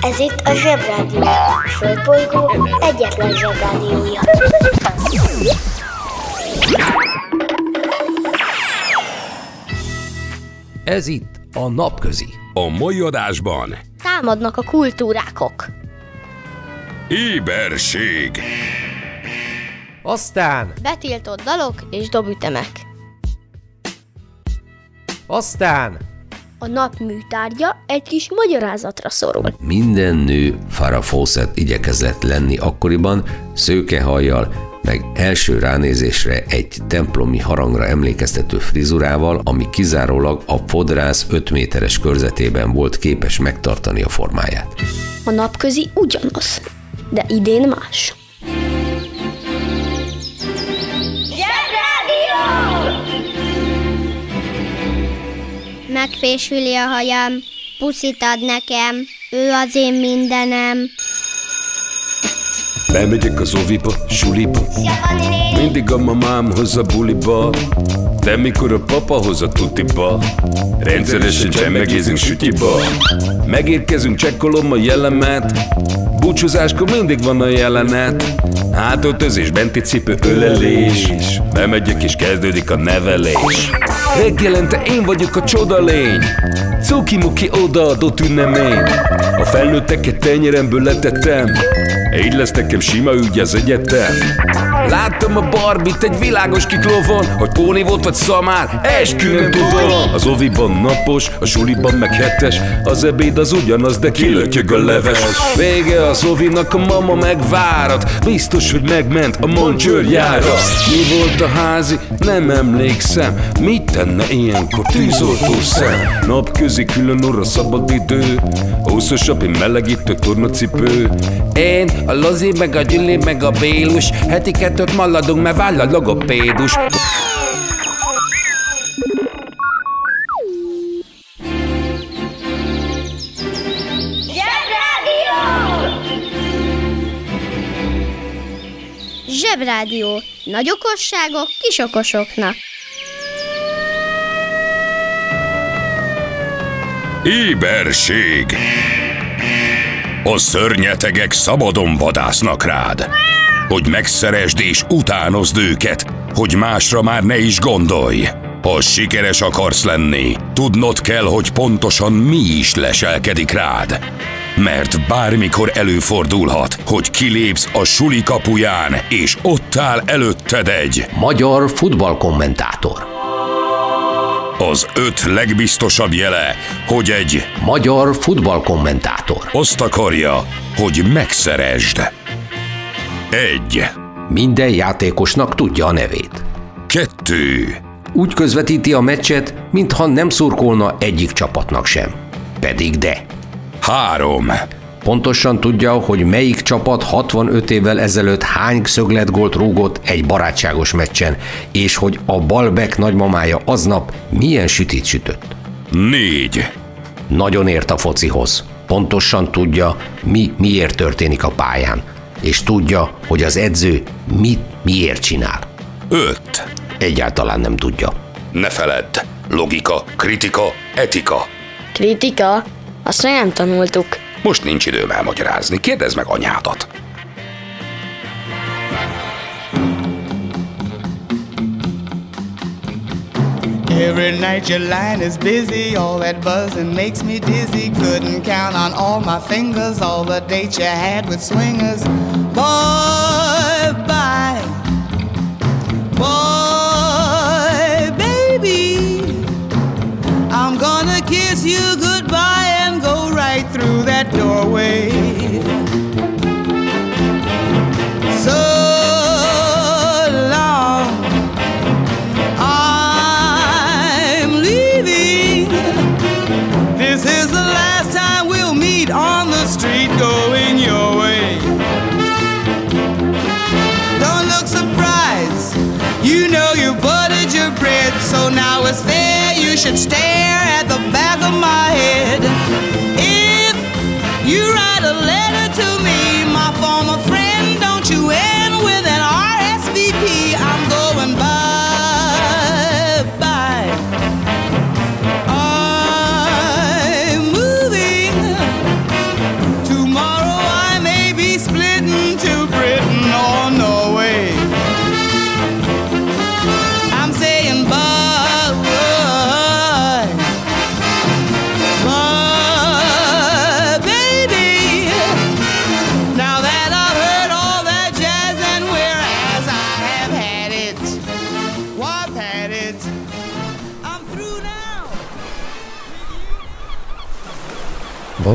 Ez itt a Zsebrádió. A Földbolygó egyetlen Zsebrádiója. Ez itt a Napközi. A mai adásban Támadnak a kultúrákok. Éberség Aztán, Betiltott dalok és dobütemek. aztán, A nap műtárgya egy kis magyarázatra szorul. Minden nő Farah Fawcett igyekezett lenni akkoriban, szőkehajjal, meg első ránézésre egy templomi harangra emlékeztető frizurával, ami kizárólag a fodrász 5 méteres körzetében volt képes megtartani a formáját. A napközi ugyanaz, de idén más. Megfésüli a hajam, puszit ad nekem, ő az én mindenem. Bemegyek az oviba, suliba. Mindig a mamám hoz a buliba De mikor a papa hoz a tutiba Rendszeresen csemmegézünk sütiba. Megérkezünk, csekkolom a jellemet. Búcsúzáskor mindig van a jelenet. Hátöltözés, benti cipő, ölelés. Bemegyek és kezdődik a nevelés. Reggelente én vagyok a csoda lény. Cuki-muki odaadott ünnemény. A felnőtteket tenyeremből letettem. Így lesz nekem sima ügy az egyetem Láttam a Barbit egy világos kiklovon Hogy Póni volt vagy szamár, esküvőn tudom. Az oviban napos, a suliban meg hetes Az ebéd az ugyanaz, de kilötyög a leves. Vége az ovinak, a mama megvárat Biztos, hogy megment a moncsőrjára Mi volt a házi? Nem emlékszem. Mit tenne ilyenkor tűzoltó szem? Napközi külön orra szabad idő Húszosabb, én melegítő tornacipő. Én, a Lozi, meg a Gyüli, meg a Bélus Heti kettőt maladunk, mert váll a logopédus Zsebrádió. Nagy okosságok kis okosoknak. Éberség A szörnyetegek szabadon vadásznak rád Hogy megszeresd és utánozd őket Hogy másra már ne is gondolj Ha sikeres akarsz lenni Tudnod kell, hogy pontosan mi is leselkedik rád mert bármikor előfordulhat, hogy kilépsz a suli kapuján, és ott áll előtted egy Magyar futballkommentátor. az öt legbiztosabb jele, hogy egy Magyar futballkommentátor. azt akarja, hogy megszeresd. Egy, Minden játékosnak tudja a nevét. kettő, Úgy közvetíti a meccset, mintha nem szurkolna egyik csapatnak sem. Pedig de. három, Pontosan tudja, hogy melyik csapat 65 évvel ezelőtt hány szögletgolt rúgott egy barátságos meccsen, és hogy a Balbek nagymamája aznap milyen sütit sütött. négy, Nagyon ért a focihoz. Pontosan tudja, mi miért történik a pályán, és tudja, hogy az edző mit miért csinál. öt. Egyáltalán nem tudja. Ne feledd, logika, kritika, etika. Kritika? Azt még nem tanultuk. Most nincs időm elmagyarázni, kérdezd meg anyádat. Every night your line is busy, all that buzzing makes me dizzy. Couldn't count on all my fingers all the dates you had with swingers. Boy, bye. Boy, baby, I'm gonna kiss you goodbye and go right through that doorway.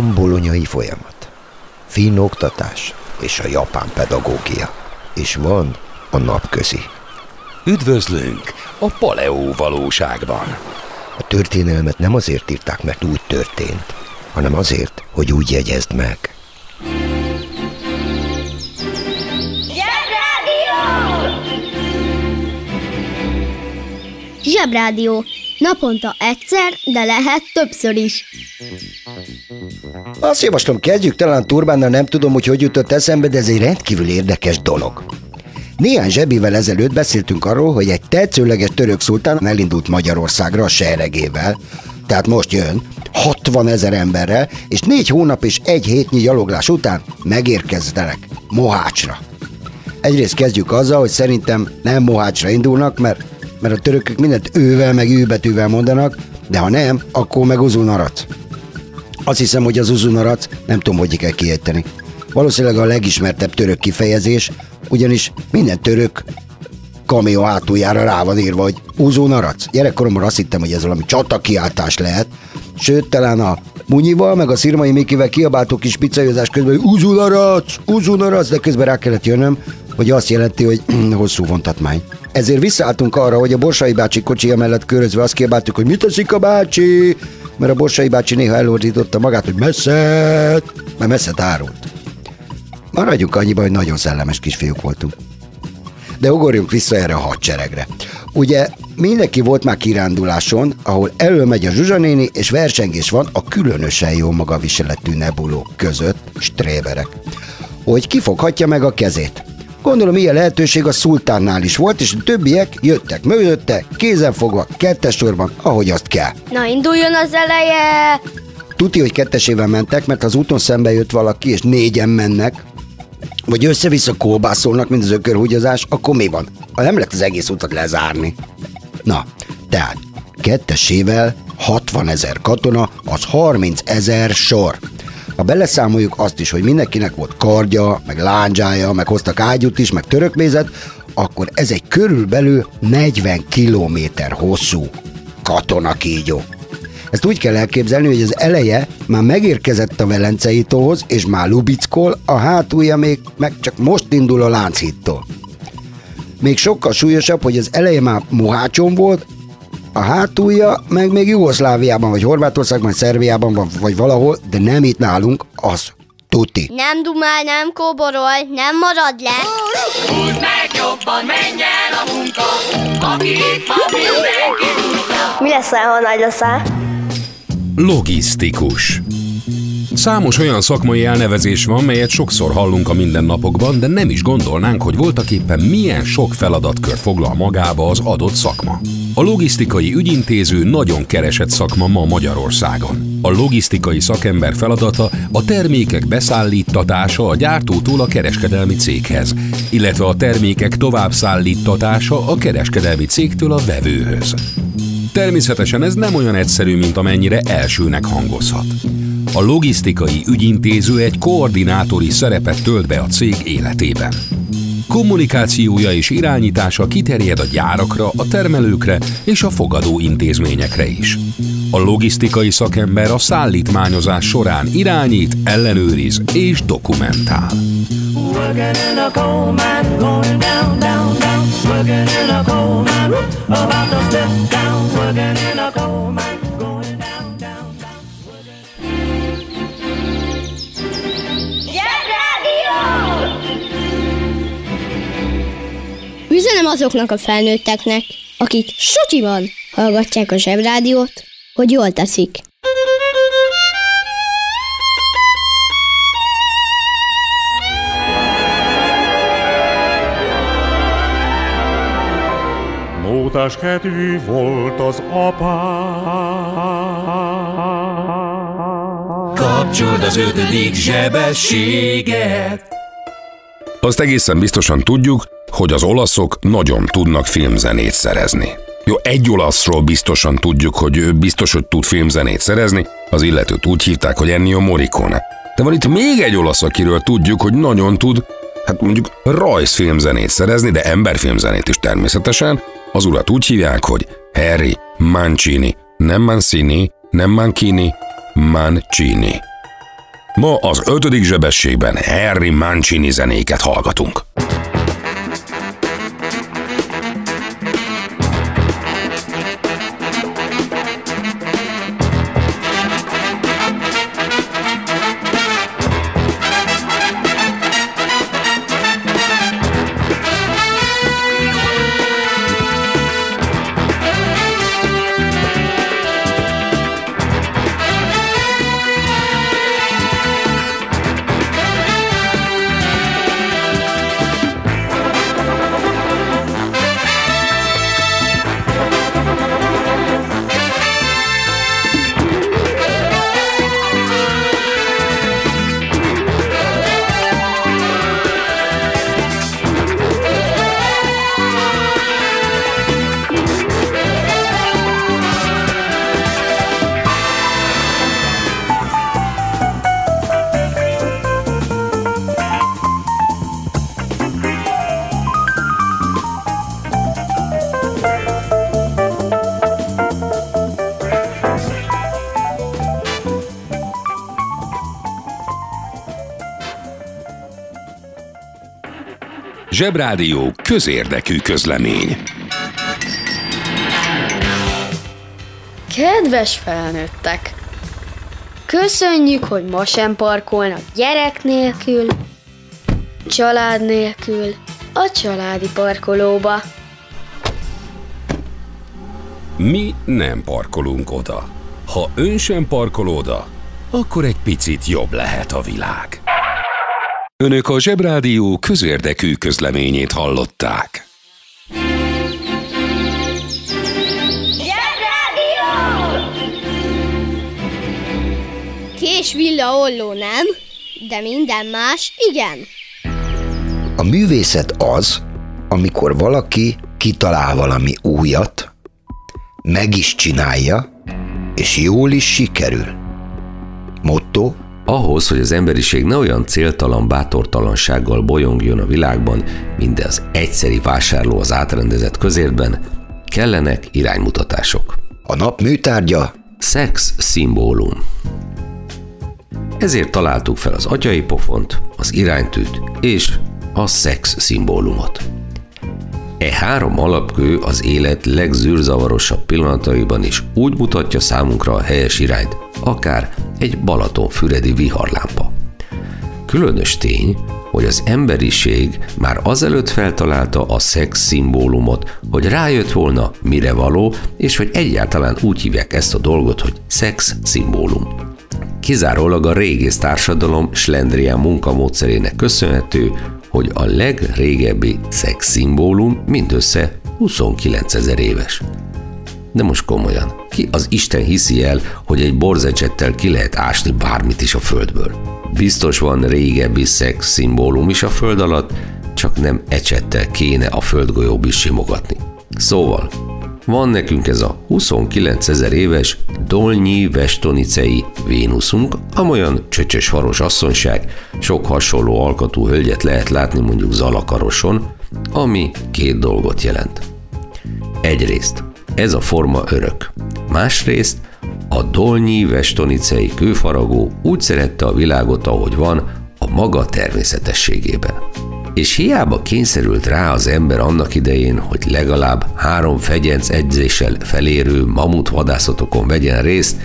Van bolonyai folyamat, finn oktatás és a japán pedagógia. És van a napközi. Üdvözlünk a Paleó valóságban. A történelmet nem azért írták, mert úgy történt, hanem azért, hogy úgy jegyezd meg. Zsebrádió. Naponta egyszer, de lehet többször is. Azt javaslom, kezdjük talán Turbánnal, nem tudom, hogy hogy jutott eszembe, de ez egy rendkívül érdekes dolog. Néhány zsebivel ezelőtt beszéltünk arról, hogy egy tetszőleges török szultán elindult Magyarországra a seregével, tehát most jön, 60 ezer emberrel, és négy hónap és egy hétnyi gyaloglás után megérkezdenek Mohácsra. Egyrészt kezdjük azzal, hogy szerintem nem Mohácsra indulnak, mert, mert a törökök mindent ővel meg űbetűvel mondanak, de ha nem, akkor meg Uzunarac. Azt hiszem, hogy az Uzunarac, nem tudom, hogy kell kiejteni. Valószínűleg a legismertebb török kifejezés, ugyanis minden török kamió hátuljára rá van írva, hogy Uzunarac. Gyerekkoromban azt hittem, hogy ez valami csatakiáltás lehet, sőt, talán a Munyival, meg a Szirmai Mikivel kiabáltuk kis pizzajozás közben, hogy Uzunarac, Uzunarac, de közben rá kellett jönnöm, hogy azt jelenti, hogy hosszú vontatmány. Ezért visszaálltunk arra, hogy a Borsai bácsi kocsia mellett körözve azt kiabáltuk, hogy mit teszik a bácsi, mert a Borsai bácsi néha elordította magát, hogy messze, mert messze árult. Maradjunk annyiba, hogy nagyon szellemes kisfiúk voltunk. De ugorjunk vissza erre a hadseregre. Ugye mindenki volt már kiránduláson, ahol előmegy a zsuzsanéni, és versengés van a különösen jó magaviseletű nebulók között, stréberek. Hogy kifoghatja meg a kezét. Gondolom ilyen lehetőség a szultánnál is volt, és a többiek jöttek mögötte, kézenfogva, kettes sorban, ahogy azt kell. Na induljon az eleje! Tuti, hogy kettesével mentek, mert az úton szembe jött valaki, és négyen mennek, vagy össze-vissza kolbászolnak, mint az ökörhúgyozás, akkor mi van? Ha nem lehet az egész utat lezárni. Na, tehát kettesével 60 ezer katona, az 30 ezer sor. Ha beleszámoljuk azt is, hogy mindenkinek volt kardja, meg lándzsája, meg hoztak ágyút is, meg törökmézet, akkor ez egy körülbelül 40 kilométer hosszú katonakígyó. Ezt úgy kell elképzelni, hogy az eleje már megérkezett a Velencei tóhoz, és már Lubickol, a hátulja még meg csak most indul a Lánchittól. Még sokkal súlyosabb, hogy az eleje már Mohácson volt, a hátulja meg még Jugoszláviában, vagy Horvátországban, vagy Szerbiában, vagy, vagy valahol, de nem itt nálunk, az tuti. Nem dumál, nem kóborol, nem marad le. Húzd meg jobban, menj el a munka, aki itt van, mindenki Mi lesz, ha nagy leszel? Logisztikus. Számos olyan szakmai elnevezés van, melyet sokszor hallunk a mindennapokban, de nem is gondolnánk, hogy voltak éppen milyen sok feladatkör foglal magába az adott szakma. A logisztikai ügyintéző nagyon keresett szakma ma Magyarországon. A logisztikai szakember feladata a termékek beszállítatása a gyártótól a kereskedelmi céghez, illetve a termékek továbbszállítatása a kereskedelmi cégtől a vevőhöz. Természetesen ez nem olyan egyszerű, mint amennyire elsőnek hangozhat. A logisztikai ügyintéző egy koordinátori szerepet tölt be a cég életében. Kommunikációja és irányítása kiterjed a gyárakra, a termelőkre és a fogadó intézményekre is. A logisztikai szakember a szállítmányozás során irányít, ellenőriz és dokumentál. Working azoknak a felnőtteknek, akik sutyiban hallgatják a zsebrádiót, hogy jól teszik. Mótás kedvű volt az apám. Kapcsold az ötödik zsebességet. Azt egészen biztosan tudjuk, hogy az olaszok nagyon tudnak filmzenét szerezni. Jó, egy olaszról biztosan tudjuk, hogy ő biztos, hogy tud filmzenét szerezni, az illetőt úgy hívták, hogy Ennio Morricone. De van itt még egy olasz, akiről tudjuk, hogy nagyon tud, hát mondjuk rajzfilmzenét szerezni, de emberfilmzenét is természetesen. Az urat úgy hívják, hogy Harry Mancini, nem Mancini, nem Mancini, Mancini. Ma az ötödik zsebességben Harry Mancini zenéket hallgatunk. Zsebrádió közérdekű közlemény. Kedves felnőttek! Köszönjük, hogy ma sem parkolnak gyerek nélkül, család nélkül, a családi parkolóba. Mi nem parkolunk oda. Ha ön sem parkol oda, akkor egy picit jobb lehet a világ. Önök a Zsebrádió közérdekű közleményét hallották. Kés villa olló nem, de minden más igen. A művészet az, amikor valaki kitalál valami újat, meg is csinálja, és jól is sikerül. Motto, Ahhoz, hogy az emberiség ne olyan céltalan bátortalansággal bolyongjon a világban, mint az egyszeri vásárló az átrendezett közértben, kellenek iránymutatások. a nap műtárgya, Szex szimbólum. Ezért találtuk fel az atyai pofont, az iránytűt és a szex szimbólumot. E három alapkő az élet legzűrzavarosabb pillanataiban is úgy mutatja számunkra a helyes irányt, akár egy Balatonfüredi viharlámpa. Különös tény, hogy az emberiség már azelőtt feltalálta a szex szimbólumot, hogy rájött volna, mire való, és hogy egyáltalán úgy hívják ezt a dolgot, hogy szex szimbólum. Kizárólag a régész társadalom slendrián munkamódszerének köszönhető, hogy a legrégebbi szex szimbólum mindössze 29 ezer éves. De most komolyan, ki az Isten hiszi el, hogy egy borzecsettel ki lehet ásni bármit is a földből? Biztos van régebbi szex szimbólum is a föld alatt, csak nem ecsettel kéne a földgolyóbb is simogatni. Szóval, van nekünk ez a 29 ezer éves Dolnyi Vestonicei Vénuszunk, amolyan csöcsös varos asszonyság, sok hasonló alkatú hölgyet lehet látni mondjuk Zalakaroson, ami két dolgot jelent. Egyrészt ez a forma örök. Másrészt a Dolnyi Vestonicei kőfaragó úgy szerette a világot, ahogy van, a maga természetességében. És hiába kényszerült rá az ember annak idején, hogy legalább három fegyenc edzéssel felérő mamut vadászatokon vegyen részt,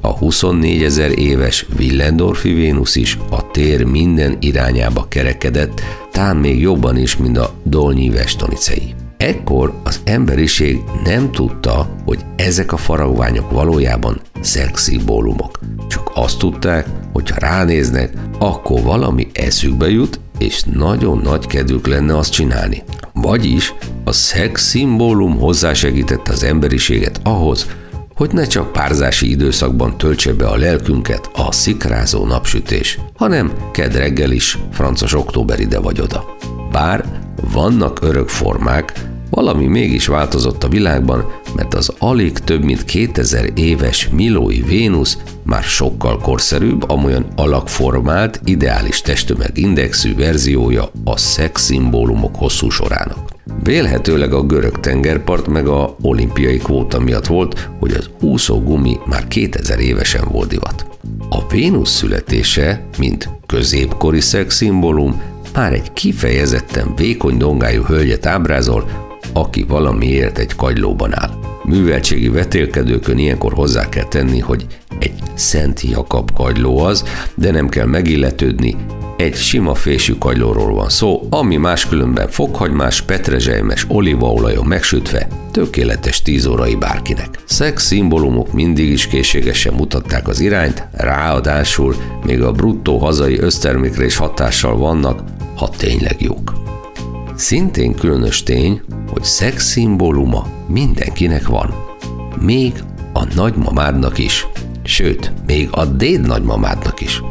a 24 ezer éves Willendorfi Vénusz is a tér minden irányába kerekedett, tán még jobban is, mint a Dolnyi Vestonicei. Ekkor az emberiség nem tudta, hogy ezek a faragványok valójában szexszimbólumok. Csak azt tudták, hogy ha ránéznek, akkor valami eszükbe jut, és nagyon nagy kedvük lenne azt csinálni. Vagyis a szex szimbólum hozzásegítette az emberiséget ahhoz, hogy ne csak párzási időszakban töltse be a lelkünket a szikrázó napsütés, hanem ked reggel is, francos október ide vagy oda. Bár vannak örök formák, valami mégis változott a világban, mert az alig több mint 2000 éves Milói Vénusz már sokkal korszerűbb, amolyan alakformált, ideális testtömeg indexű verziója a szex szimbólumok hosszú sorának. Vélhetőleg a görög tengerpart meg a olimpiai kvóta miatt volt, hogy az úszógumi már 2000 évesen volt divat. A Vénusz születése, mint középkori szexszimbólum, már egy kifejezetten vékony dongájú hölgyet ábrázol, aki valamiért egy kagylóban áll. Műveltségi vetélkedőkön ilyenkor hozzá kell tenni, hogy egy Szent Jakab kagyló az, de nem kell megilletődni, egy sima fésű kagylóról van szó, ami máskülönben fokhagymás, petrezselymes olívaolajon megsütve tökéletes tíz órai bárkinek. Szex szimbólumok mindig is készségesen mutatták az irányt, ráadásul még a bruttó hazai össztermékre is hatással vannak, ha tényleg jók. Szintén különös tény, hogy szex szimbóluma mindenkinek van. Még a nagymamádnak is. Sőt, még a déd nagymamádnak is.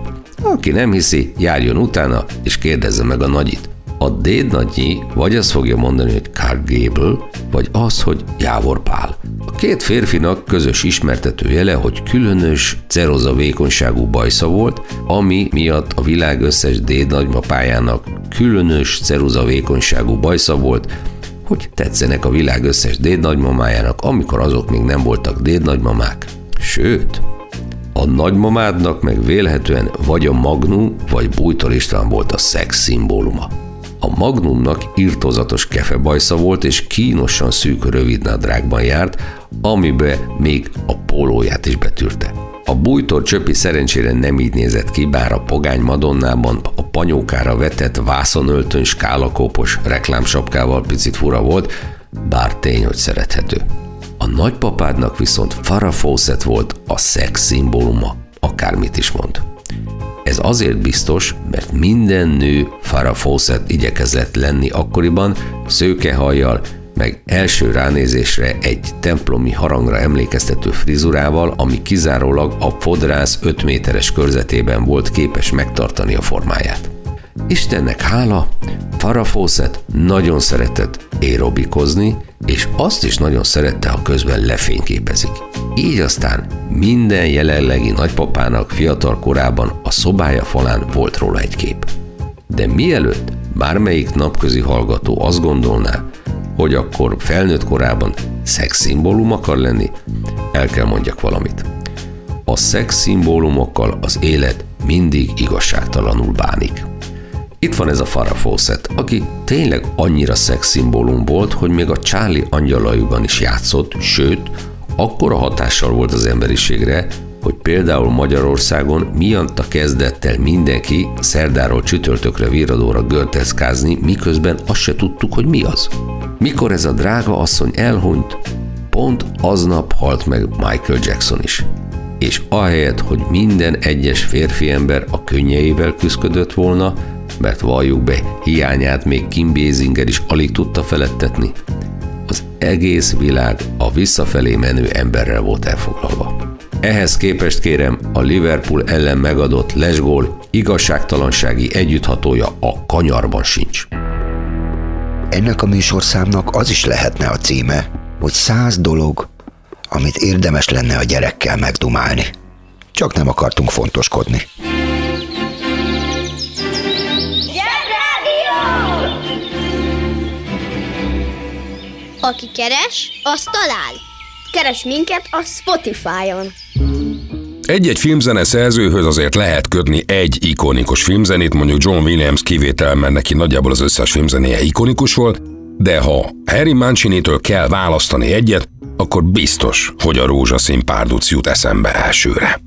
Aki nem hiszi, járjon utána, és kérdezze meg a nagyit. A déd nagyi vagy azt fogja mondani, hogy Clark Gable, vagy az, hogy Jávor Pál. A két férfinak közös ismertető jele, hogy különös ceroza vékonyságú bajsza volt, ami miatt a világ összes déd nagymapájának különös ceruza vékonyságú bajsza volt, hogy tetszenek a világ összes déd nagymamájának, amikor azok még nem voltak déd nagymamák. Sőt, a nagymamádnak meg vélhetően vagy a Magnum, vagy Bújtor István volt a szex szimbóluma. A Magnumnak írtózatos kefebajsza volt, és kínosan szűk rövidnadrágban járt, amibe még a pólóját is betűrte. A bújtor csöpi szerencsére nem így nézett ki, bár a pogány Madonnában a panyókára vetett vászonöltön skálakópos reklámsapkával picit fura volt, bár tény, hogy szerethető. A nagypapádnak viszont Farah Fawcett volt a szex szimbóluma, akármit is mond. Ez azért biztos, mert minden nő Farah Fawcett igyekezett lenni akkoriban, szőkehajjal, meg első ránézésre egy templomi harangra emlékeztető frizurával, ami kizárólag a fodrász 5 méteres körzetében volt képes megtartani a formáját. Istennek hála, Farah Fawcett nagyon szeretett aerobikozni, és azt is nagyon szerette, ha közben lefényképezik. Így aztán minden jelenlegi nagypapának fiatal korában a szobája falán volt róla egy kép. De mielőtt bármelyik napközi hallgató azt gondolná, hogy akkor felnőtt korában szexszimbólum akar lenni, el kell mondjak valamit. A szexszimbólumokkal az élet mindig igazságtalanul bánik. Itt van ez a Farah Fawcett, aki tényleg annyira szexszimbólum volt, hogy még a Charlie angyalaiban is játszott, sőt, akkora hatással volt az emberiségre, hogy például Magyarországon miatta kezdett el mindenki szerdáról csütörtökre viradóra görteszkázni, miközben azt se tudtuk, hogy mi az. Mikor ez a drága asszony elhunyt, pont aznap halt meg Michael Jackson is. És ahelyett, hogy minden egyes férfi ember a könnyeivel küzdött volna, mert valljuk be, hiányát még Kim Basinger is alig tudta felettetni, az egész világ a visszafelé menő emberrel volt elfoglalva. Ehhez képest kérem, a Liverpool ellen megadott lesgól igazságtalansági együtthatója a kanyarban sincs. Ennek a műsorszámnak az is lehetne a címe, hogy száz dolog, amit érdemes lenne a gyerekkel megdumálni. Csak nem akartunk fontoskodni. Aki keres, az talál. Keres minket a Spotify-on. Egy-egy filmzene szerzőhöz azért lehet kötni egy ikonikus filmzenét, mondjuk John Williams kivétel, mert neki nagyjából az összes filmzenéje ikonikus volt, de ha Harry Mancini-től kell választani egyet, akkor biztos, hogy a rózsaszín párduc jut eszembe elsőre.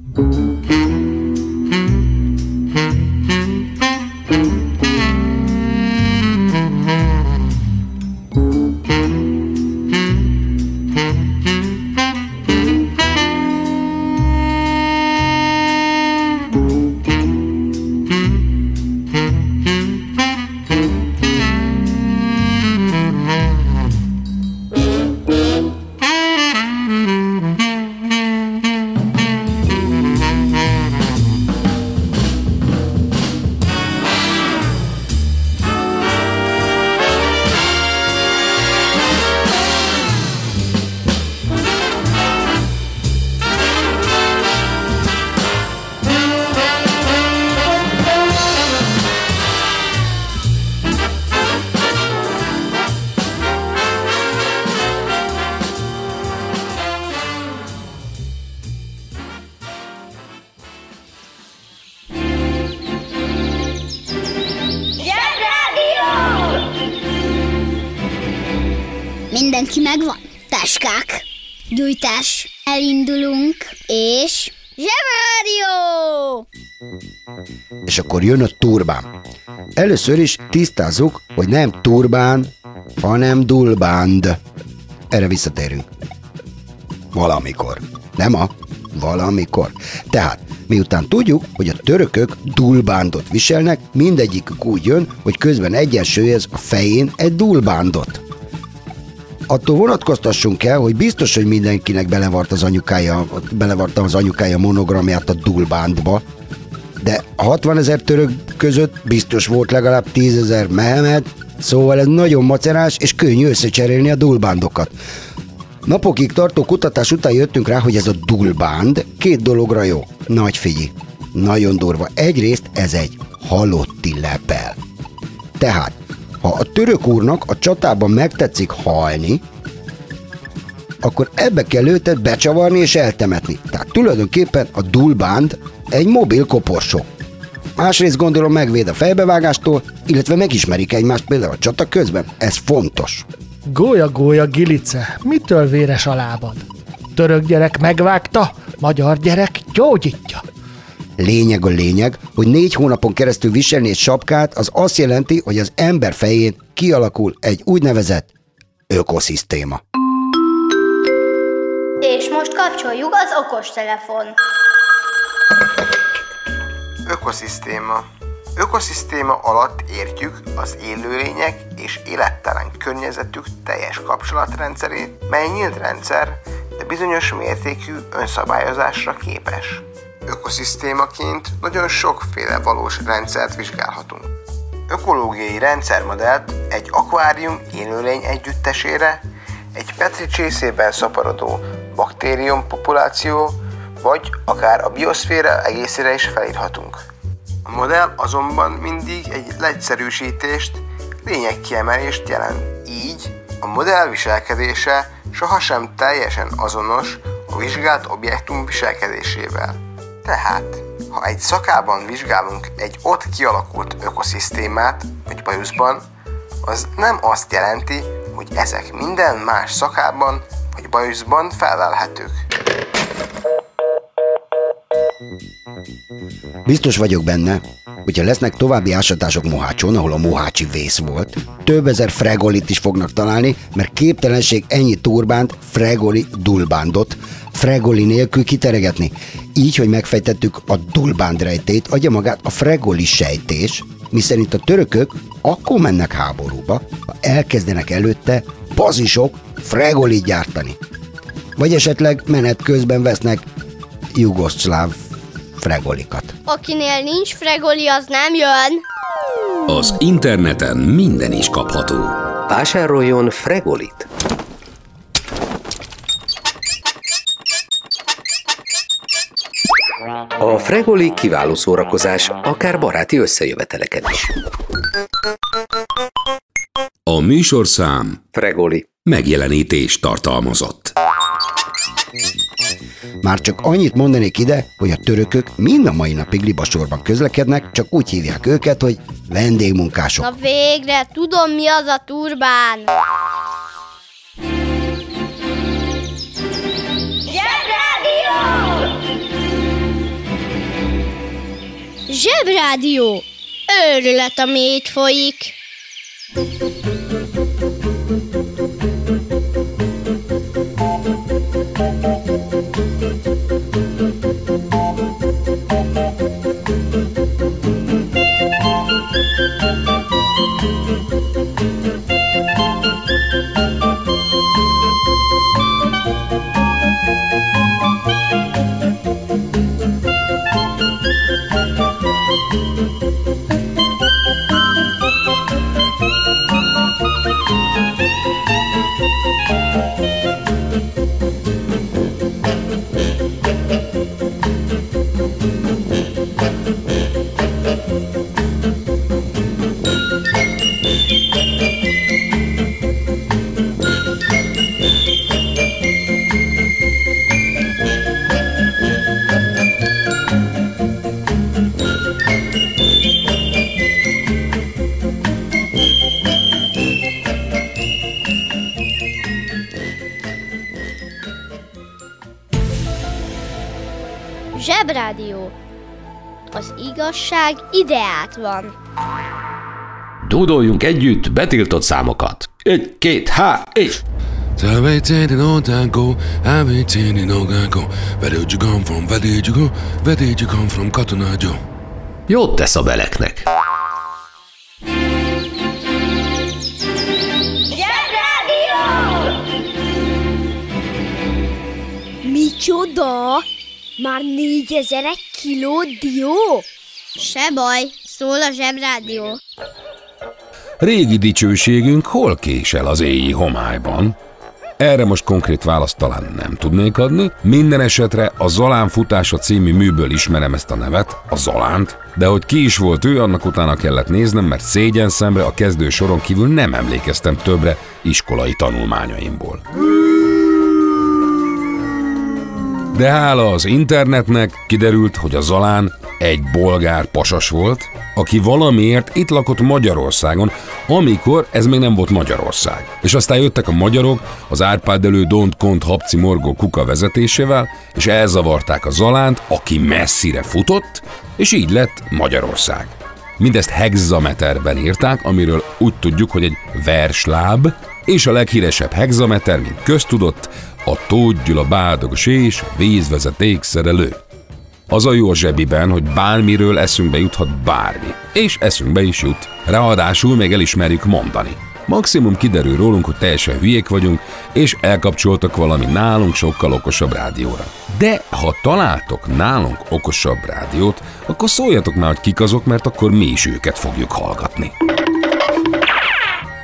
Mindenki megvan? Táskák, gyújtás, elindulunk, és... Zsebrádió! És akkor jön a turbán. Először is tisztázzuk, hogy nem turbán, hanem dulbánd. Erre visszatérünk. Valamikor. Nem a, valamikor. Tehát, miután tudjuk, hogy a törökök dulbándot viselnek, mindegyikük úgy jön, hogy közben egyensúlyez a fején egy dulbándot. Attól vonatkoztassunk el, hogy biztos, hogy mindenkinek belevart az anyukája, belevarta az anyukája monogramját a dulbándba, de a 60 ezer török között biztos volt legalább 10 ezer Mehemet, szóval ez nagyon macerás, és könnyű összecserélni a dulbándokat. Napokig tartó kutatás után jöttünk rá, hogy ez a dulbánd két dologra jó. Nagy figyi. Nagyon durva. Egyrészt ez egy halotti lepel. Tehát, ha a török úrnak a csatában megtetszik halni, akkor ebbe kell őtet becsavarni és eltemetni. Tehát tulajdonképpen a dulbánd egy mobil koporsó. Másrészt gondolom megvéd a fejbevágástól, illetve megismerik egymást például a csata közben. Ez fontos. Gólya, gólya, gilice, mitől véres a lábad? Török gyerek megvágta, magyar gyerek gyógyítja. Lényeg a lényeg, hogy négy hónapon keresztül viselni egy sapkát, az azt jelenti, hogy az ember fején kialakul egy úgynevezett ökoszisztéma. És most kapcsoljuk az okostelefon. Ökoszisztéma. Ökoszisztéma alatt értjük az élőlények és élettelen környezetük teljes kapcsolatrendszerét, mely nyílt rendszer, de bizonyos mértékű önszabályozásra képes. Ökoszisztémaként nagyon sokféle valós rendszert vizsgálhatunk. Ökológiai rendszermodellt egy akvárium élőlény együttesére, egy petri csészében szaporodó baktérium populáció, vagy akár a bioszféra egészére is felírhatunk. A modell azonban mindig egy leegyszerűsítést, lényegkiemelést jelent. Így a modell viselkedése sohasem teljesen azonos a vizsgált objektum viselkedésével. Tehát, ha egy szakában vizsgálunk egy ott kialakult ökoszisztémát, vagy bajuszban, az nem azt jelenti, hogy ezek minden más szakában vagy bajuszban felelhetők. Biztos vagyok benne, hogyha lesznek további ásatások Mohácson, ahol a Mohácsi vész volt, több ezer fregolit is fognak találni, mert képtelenség ennyi turbánt, fregoli dulbándot, fregoli nélkül kiteregetni. Így, hogy megfejtettük a dulbánd rejtét, adja magát a fregoli sejtés, miszerint a törökök akkor mennek háborúba, ha elkezdenek előtte bazisok fregolit gyártani. Vagy esetleg menet közben vesznek jugoszláv fregolikat. Akinél nincs fregoli, az nem jön. Az interneten minden is kapható. Vásároljon Fregolit! A Fregoli kiváló szórakozás, akár baráti összejöveteleken is. A műsorszám Fregoli. megjelenítés tartalmazott. Már csak annyit mondanék ide, hogy a törökök mind a mai napig libasorban közlekednek, csak úgy hívják őket, hogy vendégmunkások. Na végre, tudom mi az a turbán. Zsebrádió! Őrület, ami itt folyik. Az igazság ideát van. Dúdoljunk együtt betiltott számokat. Egy, két, há, és... Where did you come from? Where did you go? Where did you come from, Katona Joe? Jót tesz a beleknek. Micsoda? Már négyezer egy kiló dió? Se baj, szól a zsebrádió. Régi dicsőségünk hol késel az éji homályban? Erre most konkrét választ talán nem tudnék adni. Minden esetre a Zalán futása című műből ismerem ezt a nevet, a Zalánt, de hogy ki is volt ő, annak utána kellett néznem, mert szégyen szemre a kezdő soron kívül nem emlékeztem többre iskolai tanulmányaimból. De hála az internetnek kiderült, hogy a Zalán egy bolgár pasas volt, aki valamiért itt lakott Magyarországon, amikor ez még nem volt Magyarország. És aztán jöttek a magyarok az Árpád elő Don't Kont Habci Morgó Kuka vezetésével, és elzavarták a Zalánt, aki messzire futott, és így lett Magyarország. Mindezt hexameterben írták, amiről úgy tudjuk, hogy egy versláb, és a leghíresebb hexameter, mint köztudott, a Tóth a Bádogos és vízvezeték szerelő. Az a jó a zsebiben, hogy bármiről eszünkbe juthat bármi. És eszünkbe is jut. Ráadásul még elismerjük mondani. Maximum kiderül rólunk, hogy teljesen hülyék vagyunk, és elkapcsoltak valami nálunk sokkal okosabb rádióra. De ha találtok nálunk okosabb rádiót, akkor szóljatok már, hogy kik azok, mert akkor mi is őket fogjuk hallgatni.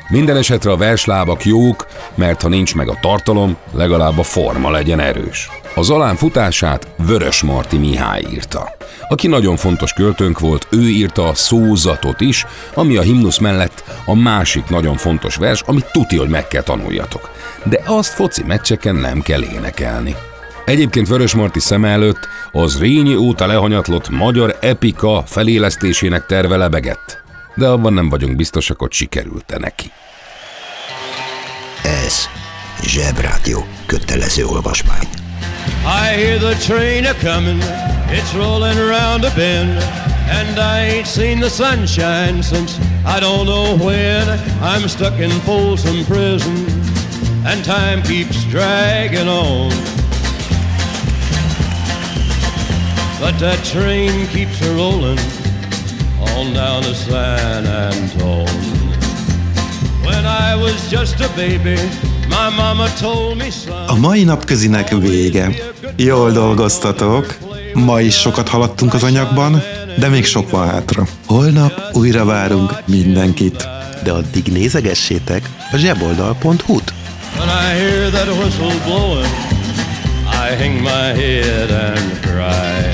Minden esetre a verslábak jók, mert ha nincs meg a tartalom, legalább a forma legyen erős. A Zalán futását Vörös Marti Mihály írta. Aki nagyon fontos költőnk volt, ő írta a szózatot is, ami a himnusz mellett a másik nagyon fontos vers, amit tuti, hogy meg kell tanuljatok. De azt foci meccseken nem kell énekelni. Egyébként Vörös Marti szem előtt az Rényi óta lehanyatlott magyar epika felélesztésének terve lebegett. De abban nem vagyunk biztosak, hogy sikerült-e neki. Ez Zsebrádió kötelező olvasmány. I hear the train a coming, it's rolling around a bend, and I ain't seen the sunshine since I don't know when. I'm stuck in Folsom Prison, and time keeps dragging on. But that train keeps a rolling on down to San Antone. When I was just a baby, my mama told me son. A mai napközinek vége. Jól dolgoztatok. Ma is sokat haladtunk az anyagban, de még sok van hátra. Holnap újra várunk mindenkit. De addig nézegessétek a zseboldal.hu-t. When I hear that whistle blowing, I hang my head and cry.